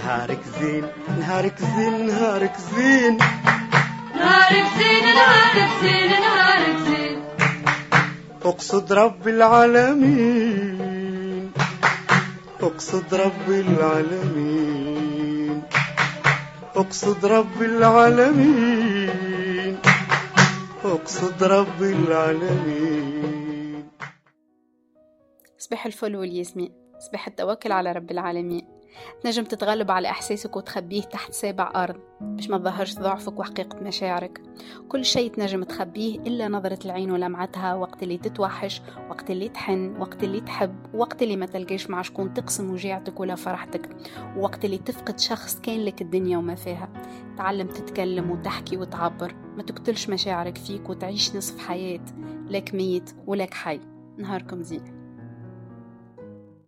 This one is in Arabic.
نهارك زين نهارك زين نهارك زين. نهارك زين نهارك زين نهارك زين. أقصد رب العالمين أقصد رب العالمين. أقصد رب العالمين أقصد رب العالمين. صباح الفل والياسمين صباح التوكل على رب العالمين. تنجم تتغلب على إحساسك وتخبيه تحت سابع أرض. باش ما تظهرش ضعفك وحقيقة مشاعرك. كل شيء تنجم تخبيه إلا نظرة العين ولمعتها وقت اللي تتوحش وقت اللي تحن وقت اللي تحب وقت اللي ما تلقاش مع شكون تقسم وجيعتك ولا فرحتك وقت اللي تفقد شخص كان لك الدنيا وما فيها. تعلم تتكلم وتحكي وتعبر. ما تقتلش مشاعرك فيك وتعيش نصف حياة. لك ميت ولك حي. نهاركم زين.